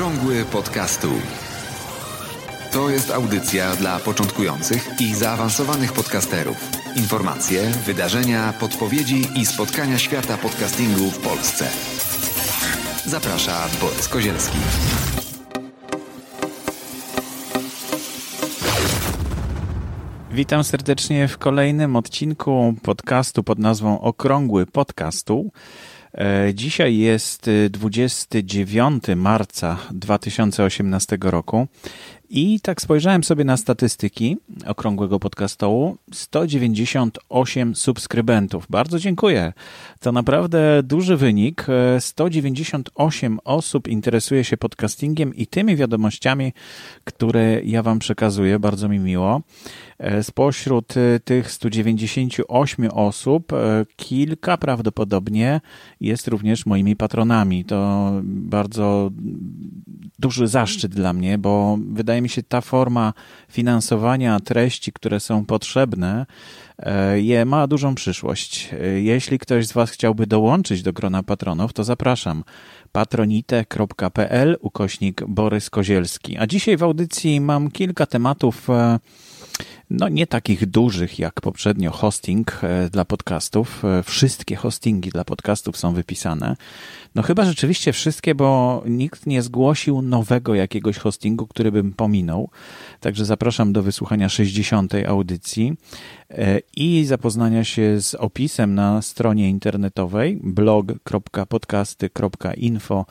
Okrągły podcastu. To jest audycja dla początkujących i zaawansowanych podcasterów. Informacje, wydarzenia, podpowiedzi i spotkania świata podcastingu w Polsce. Zaprasza Borys Kozielski. Witam serdecznie w kolejnym odcinku podcastu pod nazwą Okrągły Podcastu. E, dzisiaj jest 29 marca 2018 roku i tak spojrzałem sobie na statystyki okrągłego podcastu. 198 subskrybentów. Bardzo dziękuję. To naprawdę duży wynik. 198 osób interesuje się podcastingiem i tymi wiadomościami, które ja Wam przekazuję. Bardzo mi miło. Spośród tych 198 osób, kilka prawdopodobnie jest również moimi patronami. To bardzo duży zaszczyt dla mnie, bo wydaje mi się ta forma finansowania treści, które są potrzebne, e, je ma dużą przyszłość. E, jeśli ktoś z Was chciałby dołączyć do grona patronów, to zapraszam patronite.pl ukośnik Borys Kozielski. A dzisiaj w audycji mam kilka tematów e, no nie takich dużych jak poprzednio hosting e, dla podcastów. E, wszystkie hostingi dla podcastów są wypisane. No chyba rzeczywiście wszystkie, bo nikt nie zgłosił nowego jakiegoś hostingu, który bym pominął. Także zapraszam do wysłuchania 60. audycji e, i zapoznania się z opisem na stronie internetowej blog.podcasty.info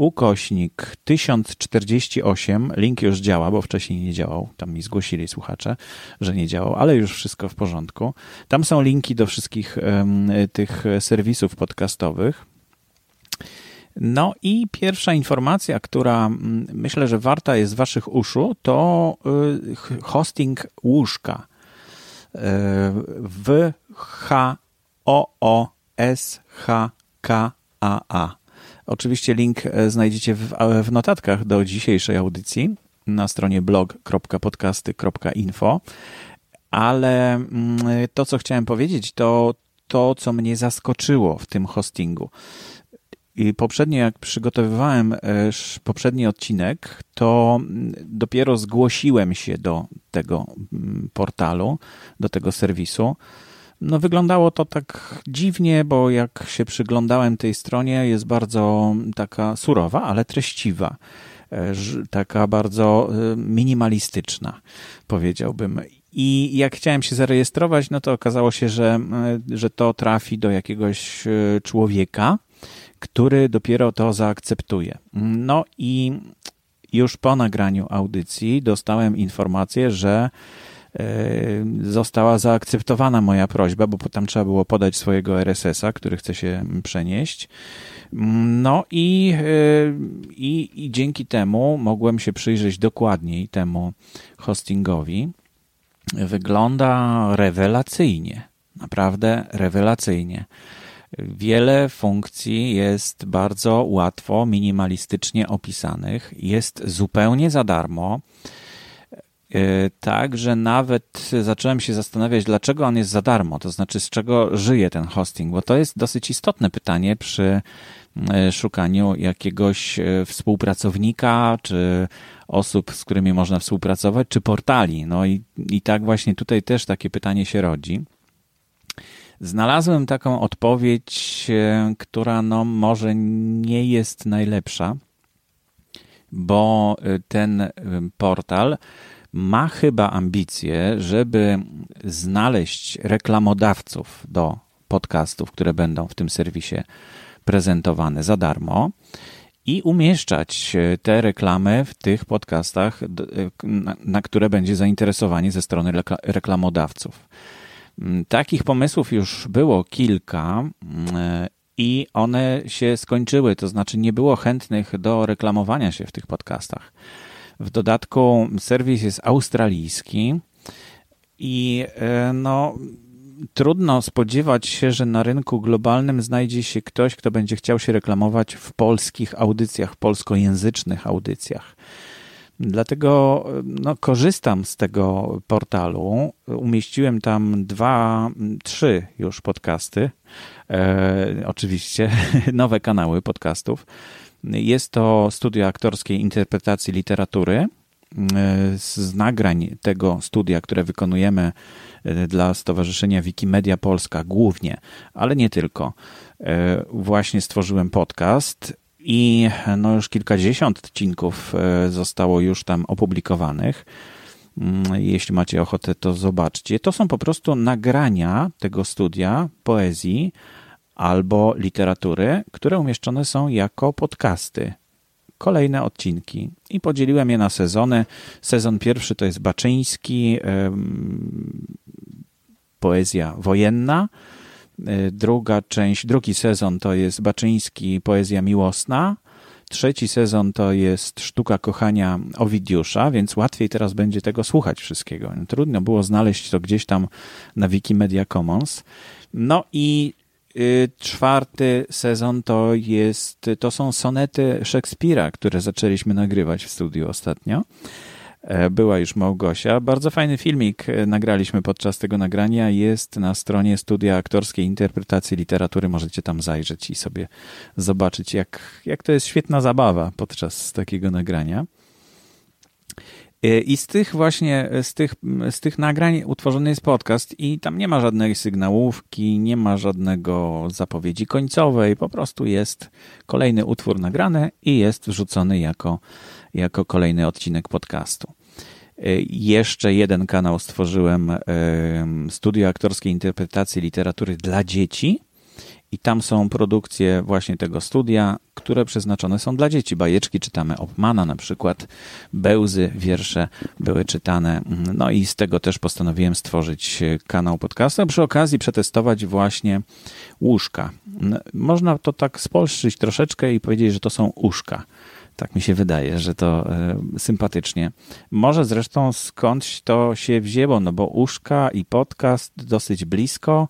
ukośnik 1048, link już działa, bo wcześniej nie działał, tam mi zgłosili słuchacze, że nie działał, ale już wszystko w porządku. Tam są linki do wszystkich um, tych serwisów podcastowych. No i pierwsza informacja, która myślę, że warta jest waszych uszu, to y, hosting łóżka. Y, w H O O S H K A A. Oczywiście link e, znajdziecie w, e, w notatkach do dzisiejszej audycji na stronie blog.podcasty.info. Ale mm, to, co chciałem powiedzieć, to to, co mnie zaskoczyło w tym hostingu. I poprzednio, jak przygotowywałem e, poprzedni odcinek, to mm, dopiero zgłosiłem się do tego mm, portalu, do tego serwisu. No, wyglądało to tak dziwnie, bo jak się przyglądałem tej stronie, jest bardzo taka surowa, ale treściwa. E, taka bardzo e, minimalistyczna, powiedziałbym. I jak chciałem się zarejestrować, no to okazało się, że, e, że to trafi do jakiegoś człowieka, który dopiero to zaakceptuje. No i już po nagraniu audycji dostałem informację, że została zaakceptowana moja prośba, bo tam trzeba było podać swojego RSS-a, który chce się przenieść. No i, e, i, i dzięki temu mogłem się przyjrzeć dokładniej temu hostingowi. Wygląda rewelacyjnie, naprawdę rewelacyjnie. Wiele funkcji jest bardzo łatwo, minimalistycznie opisanych. Jest zupełnie za darmo. E, tak, że nawet zacząłem się zastanawiać, dlaczego on jest za darmo, to znaczy z czego żyje ten hosting, bo to jest dosyć istotne pytanie przy e, szukaniu jakiegoś e, współpracownika, czy osób, z którymi można współpracować, czy portali. No i, i tak właśnie tutaj też takie pytanie się rodzi. Znalazłem taką odpowiedź, która no może nie jest najlepsza, bo ten portal ma chyba ambicje, żeby znaleźć reklamodawców do podcastów, które będą w tym serwisie prezentowane za darmo i umieszczać te reklamy w tych podcastach, na które będzie zainteresowanie ze strony reklamodawców. Takich pomysłów już było kilka i one się skończyły, to znaczy nie było chętnych do reklamowania się w tych podcastach. W dodatku serwis jest australijski i e, no, trudno spodziewać się, że na rynku globalnym znajdzie się ktoś, kto będzie chciał się reklamować w polskich audycjach, polskojęzycznych audycjach. Dlatego no, korzystam z tego portalu. Umieściłem tam dwa, trzy już podcasty. E, oczywiście nowe kanały podcastów. Jest to studio aktorskiej interpretacji literatury. Z nagrań tego studia, które wykonujemy dla Stowarzyszenia Wikimedia Polska głównie, ale nie tylko, właśnie stworzyłem podcast i no już kilkadziesiąt odcinków zostało już tam opublikowanych. Mm, jeśli macie ochotę, to zobaczcie. To są po prostu nagrania tego studia poezji albo literatury, które umieszczone są jako podcasty. Kolejne odcinki. I podzieliłem je na sezony. Sezon pierwszy to jest Baczyński, poezja wojenna. E, druga część, drugi sezon to jest Baczyński, poezja miłosna. Trzeci sezon to jest Sztuka Kochania Owidiusza, więc łatwiej teraz będzie tego słuchać wszystkiego. Trudno było znaleźć to gdzieś tam na Wikimedia Commons. No i czwarty sezon to jest, to są sonety Szekspira, które zaczęliśmy nagrywać w studiu ostatnio. E, była już Małgosia. Bardzo fajny filmik e, nagraliśmy podczas tego nagrania. Jest na stronie Studia Aktorskiej Interpretacji Literatury. Możecie tam zajrzeć i sobie zobaczyć, jak, jak to jest świetna zabawa podczas takiego nagrania. E, I z tych właśnie, z tych, z tych nagrań utworzony jest podcast i tam nie ma żadnej sygnałówki, nie ma żadnego zapowiedzi końcowej, po prostu jest kolejny utwór nagrany i jest wrzucony jako jako kolejny odcinek podcastu. E, jeszcze jeden kanał stworzyłem, Studio Aktorskiej Interpretacji Literatury dla Dzieci. I tam są produkcje właśnie tego studia, które przeznaczone są dla dzieci. Bajeczki czytamy Opmana na przykład, Bełzy, wiersze były czytane. No i z tego też postanowiłem stworzyć kanał podcastu, a przy okazji przetestować właśnie łóżka. Można to tak spolszczyć troszeczkę i powiedzieć, że to są uszka. Tak mi się wydaje, że to e, sympatycznie. Może zresztą skądś to się wzięło, no bo uszka i podcast dosyć blisko.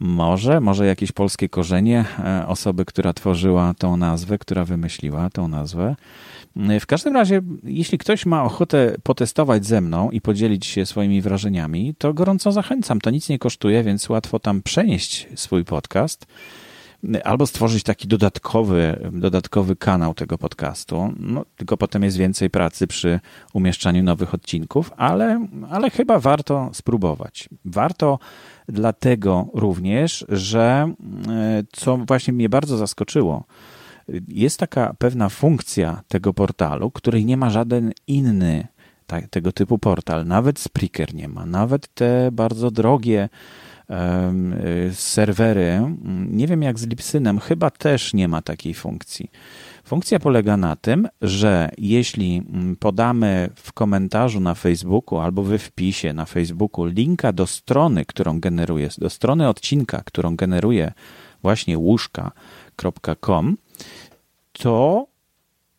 Może, może jakieś polskie korzenie e, osoby, która tworzyła tą nazwę, która wymyśliła tą nazwę. W każdym razie, jeśli ktoś ma ochotę potestować ze mną i podzielić się swoimi wrażeniami, to gorąco zachęcam. To nic nie kosztuje, więc łatwo tam przenieść swój podcast albo stworzyć taki dodatkowy, dodatkowy kanał tego podcastu. No, tylko potem jest więcej pracy przy umieszczaniu nowych odcinków, ale, ale chyba warto spróbować. Warto dlatego również, że e, co właśnie mnie bardzo zaskoczyło, jest taka pewna funkcja tego portalu, której nie ma żaden inny tego typu portal. Nawet Spreaker nie ma, nawet te bardzo drogie Y, serwery, nie wiem jak z Lipsynem, chyba też nie ma takiej funkcji. Funkcja polega na tym, że jeśli mm, podamy w komentarzu na Facebooku albo we wpisie na Facebooku linka do strony, którą generuje, do strony odcinka, którą generuje właśnie łóżka.com, to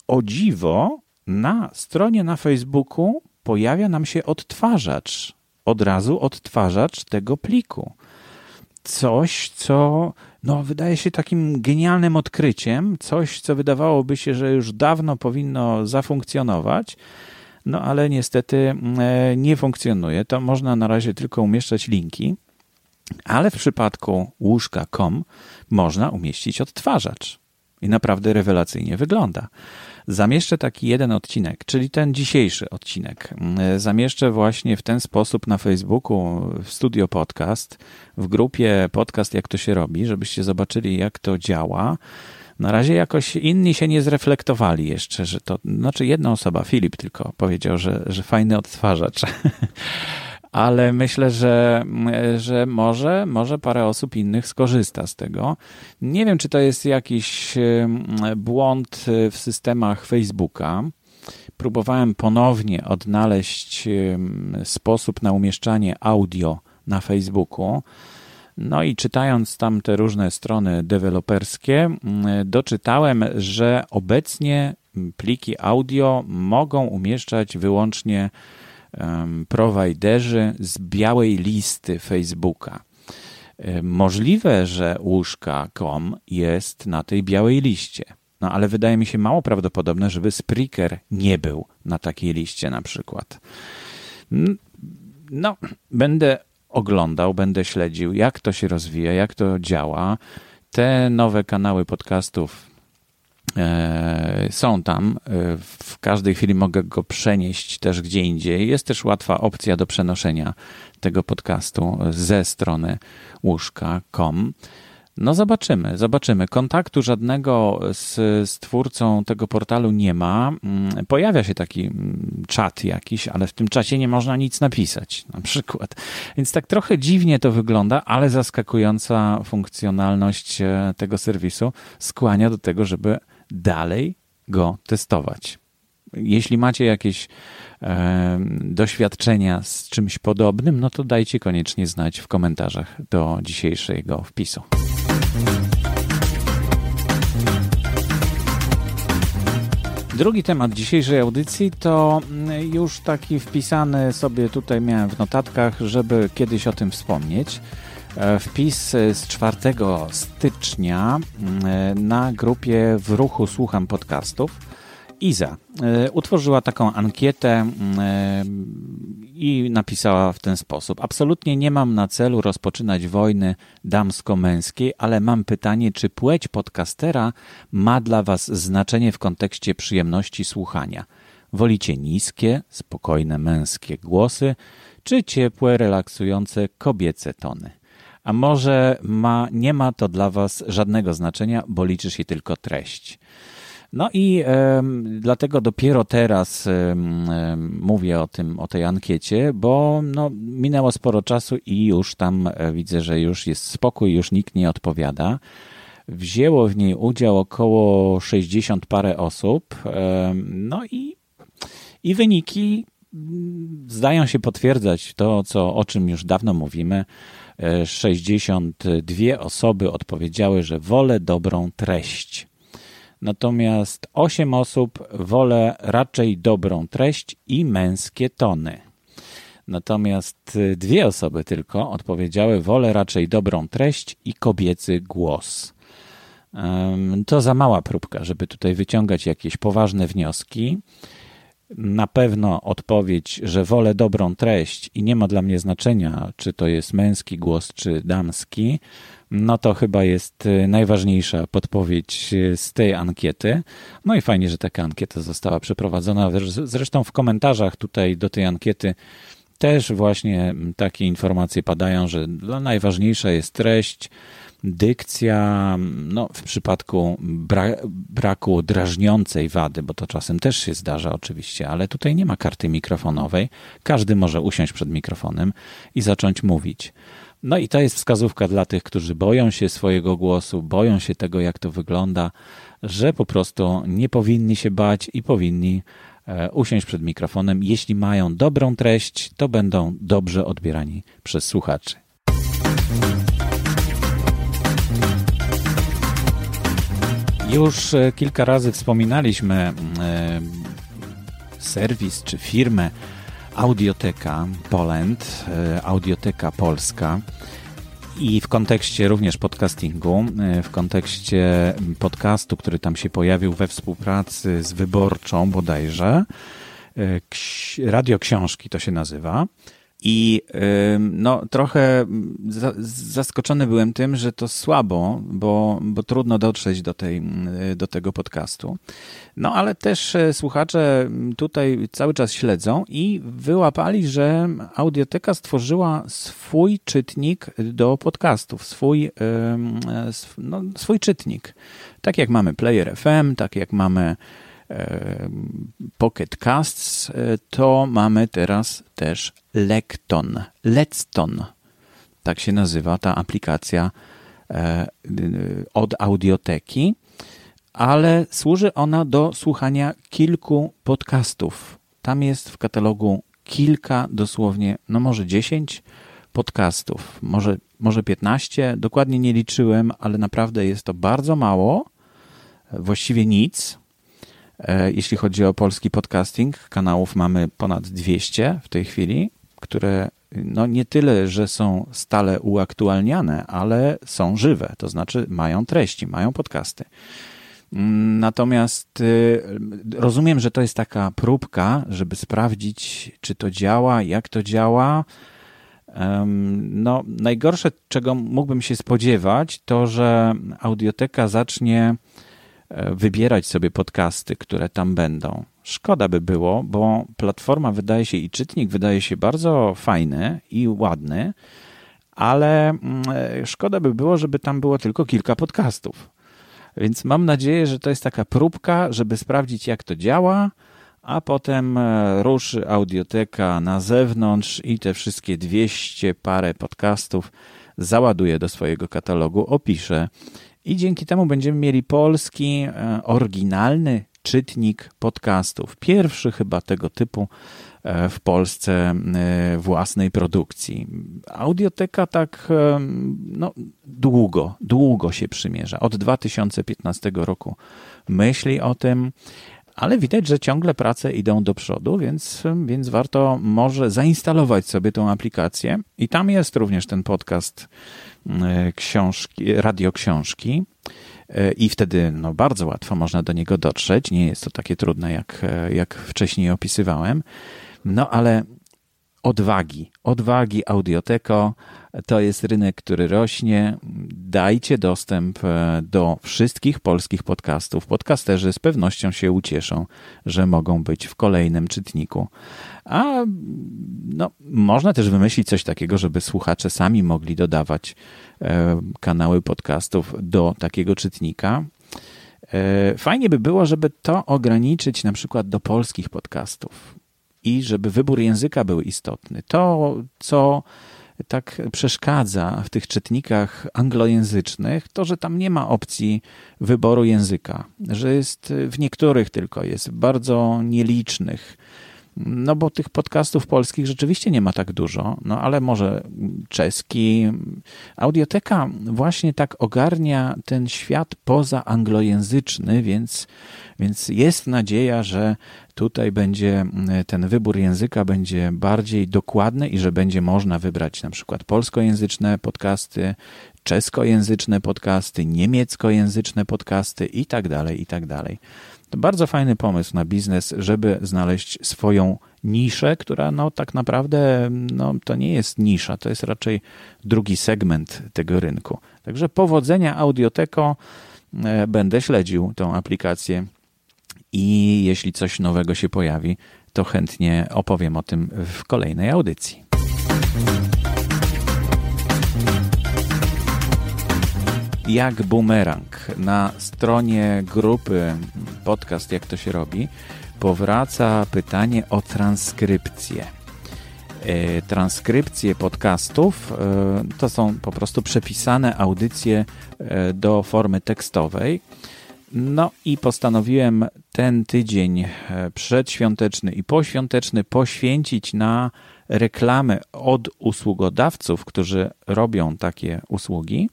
o dziwo na stronie na Facebooku pojawia nam się odtwarzacz. Od razu odtwarzacz tego pliku coś, co no, wydaje się takim genialnym odkryciem, coś, co wydawałoby się, że już dawno powinno zafunkcjonować, no ale niestety e, nie funkcjonuje. To można na razie tylko umieszczać linki, ale w przypadku łóżka.com można umieścić odtwarzacz i naprawdę rewelacyjnie wygląda. Zamieszczę taki jeden odcinek, czyli ten dzisiejszy odcinek. Zamieszczę właśnie w ten sposób na Facebooku w Studio Podcast, w grupie Podcast Jak to się robi, żebyście zobaczyli jak to działa. Na razie jakoś inni się nie zreflektowali jeszcze, że to, znaczy jedna osoba, Filip tylko powiedział, że, że fajny odtwarzacz. ale myślę, że, że może, może parę osób innych skorzysta z tego. Nie wiem, czy to jest jakiś błąd w systemach Facebooka. Próbowałem ponownie odnaleźć sposób na umieszczanie audio na Facebooku. No i czytając tam te różne strony deweloperskie, doczytałem, że obecnie pliki audio mogą umieszczać wyłącznie prowajderzy z białej listy Facebooka. Możliwe, że łóżka.com jest na tej białej liście. No ale wydaje mi się mało prawdopodobne, żeby Spreaker nie był na takiej liście na przykład. No, będę oglądał, będę śledził, jak to się rozwija, jak to działa. Te nowe kanały podcastów są tam. W każdej chwili mogę go przenieść też gdzie indziej. Jest też łatwa opcja do przenoszenia tego podcastu ze strony łóżka.com. No zobaczymy, zobaczymy. Kontaktu żadnego z, z twórcą tego portalu nie ma. Mm, pojawia się taki mm, czat jakiś, ale w tym czacie nie można nic napisać, na przykład. Więc tak trochę dziwnie to wygląda, ale zaskakująca funkcjonalność e, tego serwisu skłania do tego, żeby dalej go testować. Jeśli macie jakieś e, doświadczenia z czymś podobnym, no to dajcie koniecznie znać w komentarzach do dzisiejszego wpisu. Drugi temat dzisiejszej audycji to mm, już taki wpisany sobie tutaj miałem w notatkach, żeby kiedyś o tym wspomnieć. E, wpis z 4 stycznia mm, na grupie w ruchu Słucham Podcastów Iza e, utworzyła taką ankietę mm, e, i napisała w ten sposób: Absolutnie nie mam na celu rozpoczynać wojny damsko-męskiej, ale mam pytanie, czy płeć podcastera ma dla Was znaczenie w kontekście przyjemności słuchania? Wolicie niskie, spokojne męskie głosy, czy ciepłe, relaksujące kobiece tony? A może ma, nie ma to dla Was żadnego znaczenia, bo liczy się tylko treść? No i e, dlatego dopiero teraz e, mówię o tym, o tej ankiecie, bo no, minęło sporo czasu i już tam e, widzę, że już jest spokój, już nikt nie odpowiada. Wzięło w niej udział około 60 parę osób. No i, i wyniki mm, zdają się potwierdzać to, co, o czym już dawno mówimy. 62 osoby odpowiedziały, że wolę dobrą treść. Natomiast 8 osób wolę raczej dobrą treść i męskie tony. Natomiast dwie osoby tylko odpowiedziały wolę raczej dobrą treść i kobiecy głos. To za mała próbka, żeby tutaj wyciągać jakieś poważne wnioski. Na pewno odpowiedź, że wolę dobrą treść i nie ma dla mnie znaczenia, czy to jest męski głos, czy damski, no to chyba jest y, najważniejsza podpowiedź y, z tej ankiety. No i fajnie, że taka ankieta została przeprowadzona. Zresztą w komentarzach tutaj do tej ankiety też właśnie takie informacje padają, że najważniejsza jest treść, dykcja, no w przypadku bra braku drażniącej wady, bo to czasem też się zdarza oczywiście, ale tutaj nie ma karty mikrofonowej. Każdy może usiąść przed mikrofonem i zacząć mówić. No i to jest wskazówka dla tych, którzy boją się swojego głosu, boją się tego, jak to wygląda, że po prostu nie powinni się bać i powinni e, usiąść przed mikrofonem. Jeśli mają dobrą treść, to będą dobrze odbierani przez słuchaczy. Już e, kilka razy wspominaliśmy e, serwis czy firmę Audioteka Poland, e, Audioteka Polska i w kontekście również podcastingu, w kontekście podcastu, który tam się pojawił we współpracy z Wyborczą bodajże, Radio Książki to się nazywa. I no, trochę zaskoczony byłem tym, że to słabo, bo, bo trudno dotrzeć do, tej, do tego podcastu. No ale też e, słuchacze tutaj cały czas śledzą i wyłapali, że Audioteka stworzyła swój czytnik do podcastów, swój, e, no, swój czytnik. Tak jak mamy Player FM, tak jak mamy Pocket Casts, e, to mamy teraz też Lekton, Lecton. Tak się nazywa ta aplikacja e, od audioteki, ale służy ona do słuchania kilku podcastów. Tam jest w katalogu kilka, dosłownie, no może 10 podcastów, może, może 15, dokładnie nie liczyłem, ale naprawdę jest to bardzo mało, właściwie nic. E, jeśli chodzi o polski podcasting, kanałów mamy ponad 200 w tej chwili, które no nie tyle, że są stale uaktualniane, ale są żywe, to znaczy mają treści, mają podcasty. Natomiast y, rozumiem, że to jest taka próbka, żeby sprawdzić, czy to działa, jak to działa. No, najgorsze, czego mógłbym się spodziewać, to że audioteka zacznie wybierać sobie podcasty, które tam będą. Szkoda by było, bo platforma wydaje się i czytnik wydaje się bardzo fajny i ładny, ale mm, e, szkoda by było, żeby tam było tylko kilka podcastów. Więc mam nadzieję, że to jest taka próbka, żeby sprawdzić, jak to działa, a potem e, ruszy audioteka na zewnątrz i te wszystkie 200 parę podcastów załaduje do swojego katalogu, opisze i dzięki temu będziemy mieli polski, e, oryginalny czytnik podcastów. Pierwszy chyba tego typu e, w Polsce własnej produkcji. Audioteka tak no, długo, długo się przymierza. Od 2015 roku myśli o tym ale widać, że ciągle prace idą do przodu, więc, więc warto może zainstalować sobie tą aplikację. I tam jest również ten podcast e, książki, radioksiążki. E, I wtedy no, bardzo łatwo można do niego dotrzeć. Nie jest to takie trudne, jak, e, jak wcześniej opisywałem. No ale odwagi, odwagi Audioteko. To jest rynek, który rośnie. Dajcie dostęp e, do wszystkich polskich podcastów. Podcasterzy z pewnością się ucieszą, że mogą być w kolejnym czytniku. A no, można też wymyślić coś takiego, żeby słuchacze sami mogli dodawać e, kanały podcastów do takiego czytnika. E, fajnie by było, żeby to ograniczyć na przykład do polskich podcastów i żeby wybór języka był istotny. To, co tak przeszkadza w tych czytnikach anglojęzycznych, to, że tam nie ma opcji wyboru języka, że jest w niektórych tylko jest, bardzo nielicznych. No bo tych podcastów polskich rzeczywiście nie ma tak dużo, no ale może czeski. Audioteka właśnie tak ogarnia ten świat poza anglojęzyczny, więc, więc jest nadzieja, że tutaj będzie ten wybór języka będzie bardziej dokładny i że będzie można wybrać na przykład polskojęzyczne podcasty, czeskojęzyczne podcasty, niemieckojęzyczne podcasty i tak dalej, i tak dalej. To bardzo fajny pomysł na biznes, żeby znaleźć swoją niszę, która no tak naprawdę no, to nie jest nisza, to jest raczej drugi segment tego rynku. Także powodzenia Audioteko, e, będę śledził tą aplikację i jeśli coś nowego się pojawi, to chętnie opowiem o tym w kolejnej audycji. Jak bumerang na stronie grupy podcast Jak to się robi powraca pytanie o transkrypcję. E, transkrypcje podcastów e, to są po prostu przepisane audycje e, do formy tekstowej no i postanowiłem ten tydzień przedświąteczny i poświąteczny poświęcić na reklamy od usługodawców, którzy robią takie usługi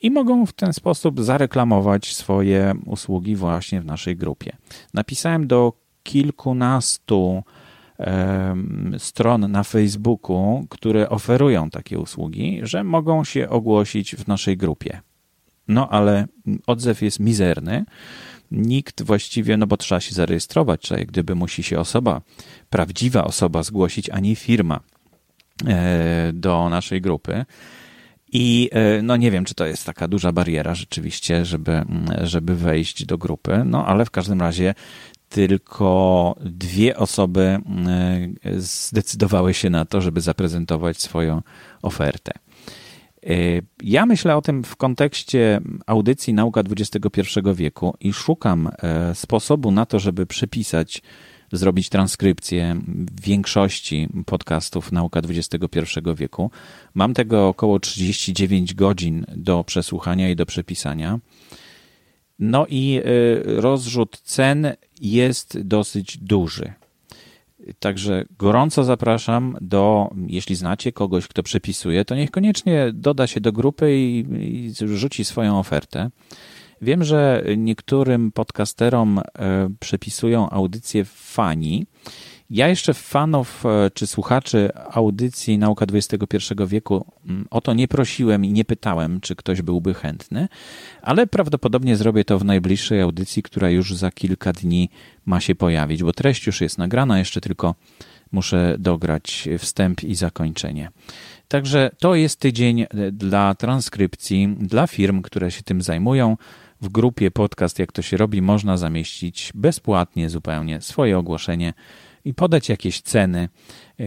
i mogą w ten sposób zareklamować swoje usługi właśnie w naszej grupie. Napisałem do kilkunastu stron na Facebooku, które oferują takie usługi, że mogą się ogłosić w naszej grupie. No ale odzew jest mizerny. Nikt właściwie, no bo trzeba się zarejestrować, czyli gdyby musi się osoba, prawdziwa osoba zgłosić, a nie firma e, do naszej grupy. I e, no nie wiem, czy to jest taka duża bariera rzeczywiście, żeby, żeby wejść do grupy, no ale w każdym razie tylko dwie osoby e, zdecydowały się na to, żeby zaprezentować swoją ofertę. Y, ja myślę o tym w kontekście audycji Nauka XXI wieku i szukam e, sposobu na to, żeby przepisać, zrobić transkrypcję większości podcastów Nauka XXI wieku. Mam tego około 39 godzin do przesłuchania i do przepisania. No i e, rozrzut cen jest dosyć duży. Także gorąco zapraszam do, jeśli znacie kogoś, kto przepisuje, to niech koniecznie doda się do grupy i, i rzuci swoją ofertę. Wiem, że niektórym podcasterom e, przepisują audycje fani ja jeszcze fanów e, czy słuchaczy audycji Nauka XXI wieku mm, o to nie prosiłem i nie pytałem, czy ktoś byłby chętny, ale prawdopodobnie zrobię to w najbliższej audycji, która już za kilka dni ma się pojawić, bo treść już jest nagrana, jeszcze tylko muszę dograć wstęp i zakończenie. Także to jest tydzień e, dla transkrypcji, dla firm, które się tym zajmują. W grupie podcast Jak to się robi można zamieścić bezpłatnie zupełnie swoje ogłoszenie i podać jakieś ceny,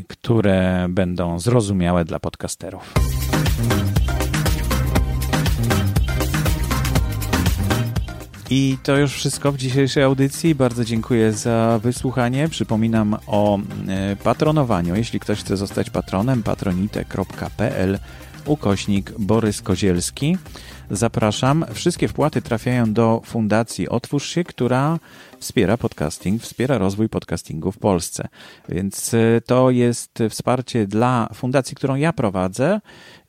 które będą zrozumiałe dla podcasterów. I to już wszystko w dzisiejszej audycji. Bardzo dziękuję za wysłuchanie. Przypominam o e, patronowaniu. Jeśli ktoś chce zostać patronem, patronite.pl ukośnik Borys Kozielski. Zapraszam. Wszystkie wpłaty trafiają do Fundacji Otwórz się, która wspiera podcasting, wspiera rozwój podcastingu w Polsce. Więc e, to jest wsparcie dla fundacji, którą ja prowadzę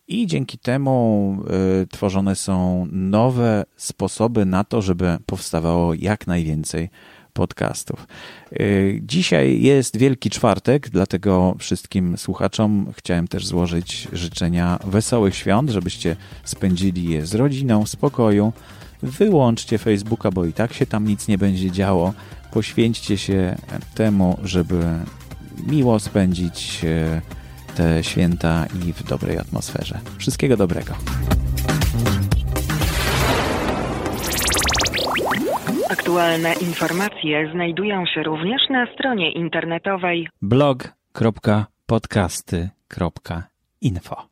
i dzięki temu y, tworzone są nowe sposoby na to, żeby powstawało jak najwięcej podcastów. Y, dzisiaj jest Wielki Czwartek, dlatego wszystkim słuchaczom chciałem też złożyć życzenia wesołych świąt, żebyście spędzili je z rodziną, w spokoju. Wyłączcie Facebooka, bo i tak się tam nic nie będzie działo. Poświęćcie się temu, żeby miło spędzić y, te święta i w dobrej atmosferze. Wszystkiego dobrego. Aktualne informacje znajdują się również na stronie internetowej blog.podcasty.info